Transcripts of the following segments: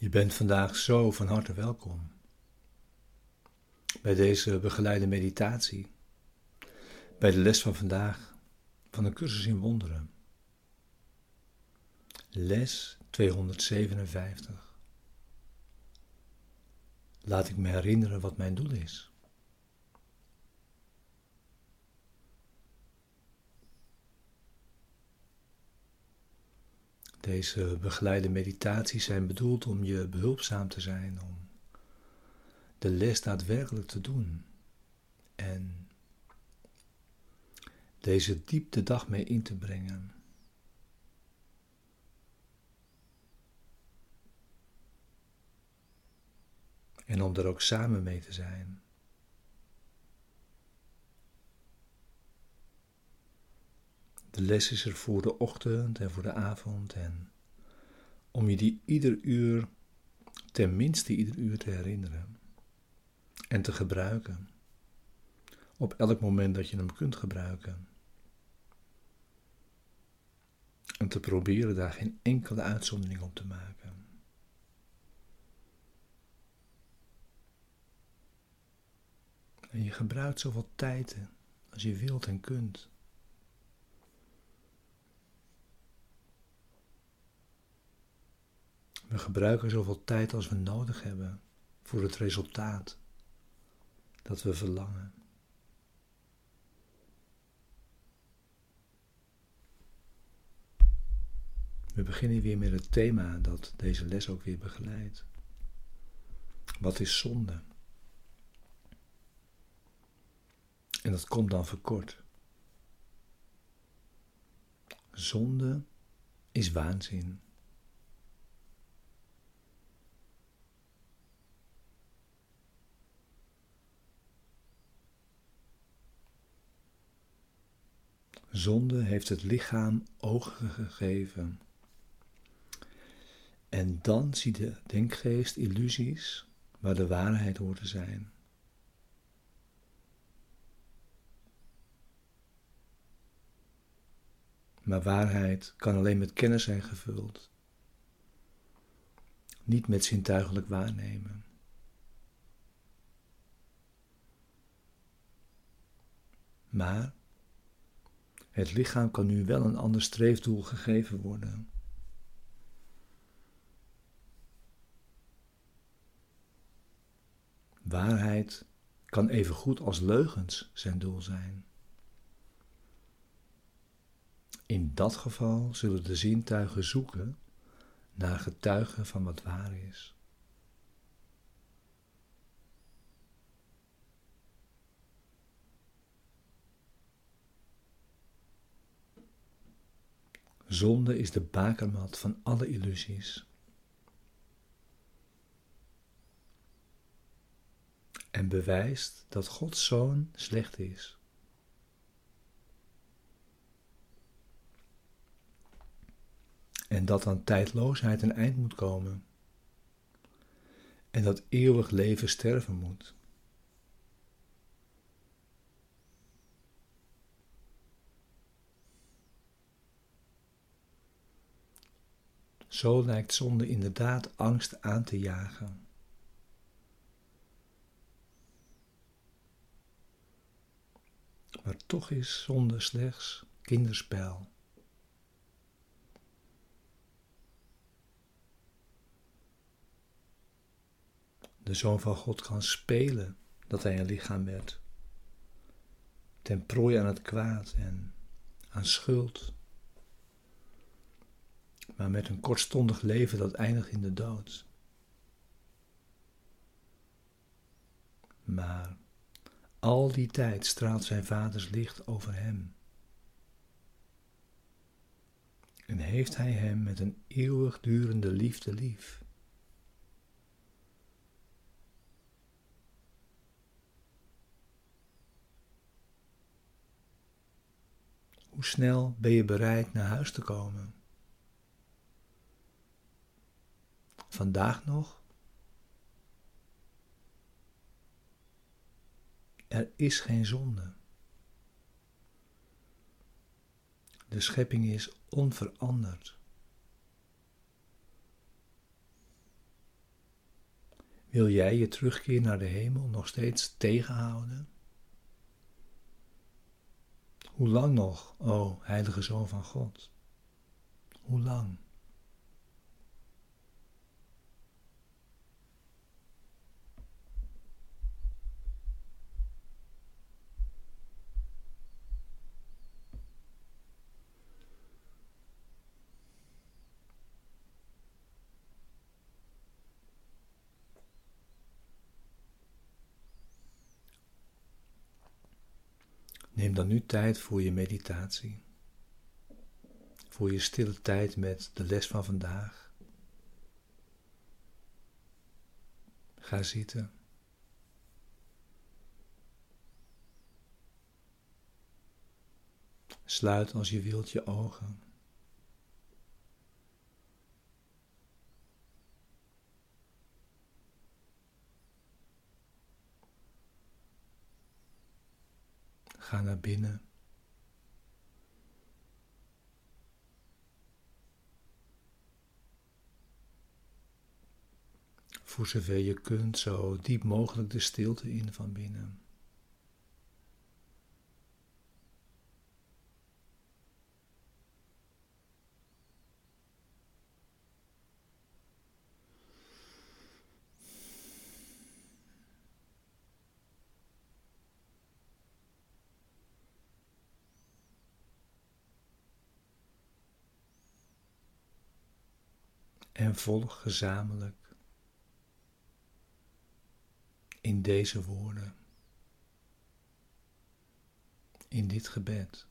Je bent vandaag zo van harte welkom bij deze begeleide meditatie, bij de les van vandaag van de cursus in wonderen. Les 257. Laat ik me herinneren wat mijn doel is. Deze begeleide meditaties zijn bedoeld om je behulpzaam te zijn, om de les daadwerkelijk te doen en deze diep de dag mee in te brengen. En om er ook samen mee te zijn. De les is er voor de ochtend en voor de avond en om je die ieder uur, tenminste ieder uur te herinneren en te gebruiken. Op elk moment dat je hem kunt gebruiken. En te proberen daar geen enkele uitzondering op te maken. En je gebruikt zoveel tijd als je wilt en kunt. We gebruiken zoveel tijd als we nodig hebben voor het resultaat dat we verlangen. We beginnen weer met het thema dat deze les ook weer begeleidt. Wat is zonde? En dat komt dan verkort. Zonde is waanzin. Zonde heeft het lichaam ogen gegeven. En dan ziet de denkgeest illusies waar de waarheid hoort te zijn. Maar waarheid kan alleen met kennis zijn gevuld, niet met zintuigelijk waarnemen. Maar het lichaam kan nu wel een ander streefdoel gegeven worden. Waarheid kan even goed als leugens zijn doel zijn. In dat geval zullen de zintuigen zoeken naar getuigen van wat waar is. Zonde is de bakermat van alle illusies. En bewijst dat Gods zoon slecht is. En dat aan tijdloosheid een eind moet komen. En dat eeuwig leven sterven moet. Zo lijkt zonde inderdaad angst aan te jagen. Maar toch is zonde slechts kinderspel. De Zoon van God kan spelen dat hij een lichaam werd, ten prooi aan het kwaad en aan schuld maar met een kortstondig leven dat eindigt in de dood. Maar al die tijd straalt zijn vaders licht over hem. En heeft hij hem met een eeuwigdurende liefde lief. Hoe snel ben je bereid naar huis te komen? Vandaag nog? Er is geen zonde. De schepping is onveranderd. Wil jij je terugkeer naar de hemel nog steeds tegenhouden? Hoe lang nog, o heilige Zoon van God? Hoe lang? Neem dan nu tijd voor je meditatie, voor je stille tijd met de les van vandaag. Ga zitten. Sluit als je wilt je ogen. Ga naar binnen. Voor zover je kunt, zo diep mogelijk de stilte in van binnen. En volg gezamenlijk in deze woorden, in dit gebed.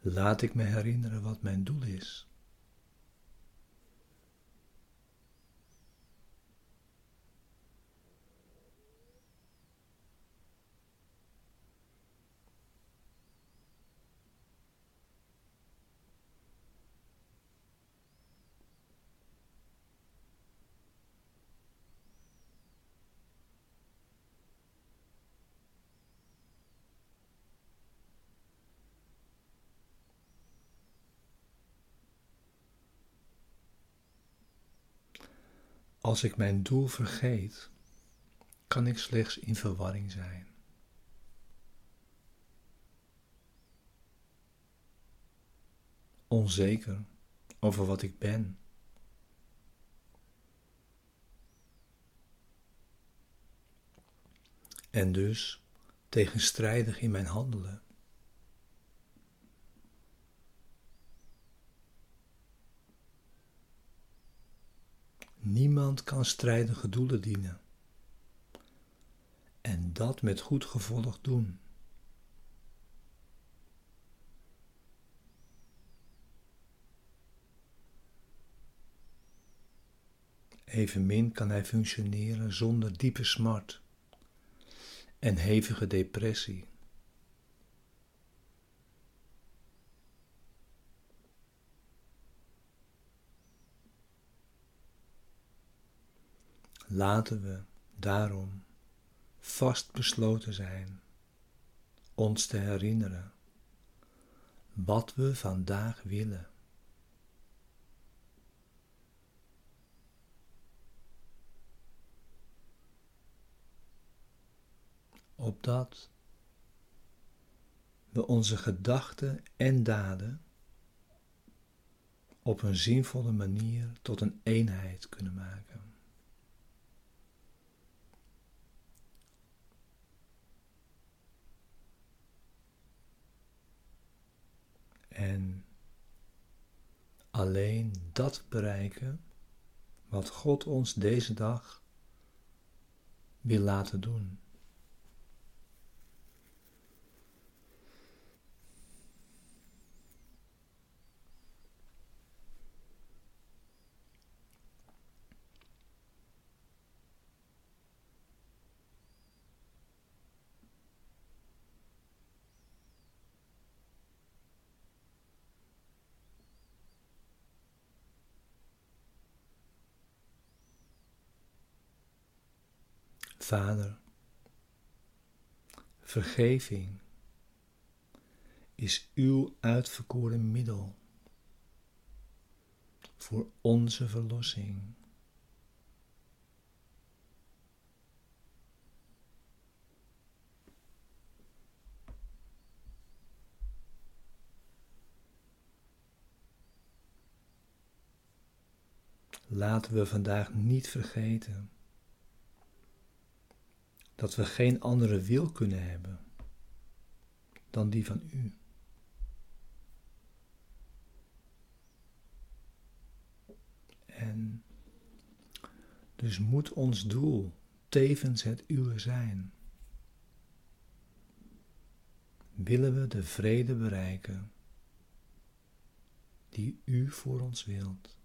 Laat ik me herinneren wat mijn doel is. Als ik mijn doel vergeet, kan ik slechts in verwarring zijn. Onzeker over wat ik ben. En dus tegenstrijdig in mijn handelen. Niemand kan strijdige doelen dienen. En dat met goed gevolg doen. Evenmin kan hij functioneren zonder diepe smart en hevige depressie. Laten we daarom vast besloten zijn ons te herinneren wat we vandaag willen. Opdat we onze gedachten en daden op een zinvolle manier tot een eenheid kunnen maken. En alleen dat bereiken wat God ons deze dag wil laten doen. Vader, Vergeving is uw uitverkoren middel voor onze verlossing. Laten we vandaag niet vergeten dat we geen andere wil kunnen hebben dan die van U. En dus moet ons doel tevens het uwe zijn. Willen we de vrede bereiken die U voor ons wilt.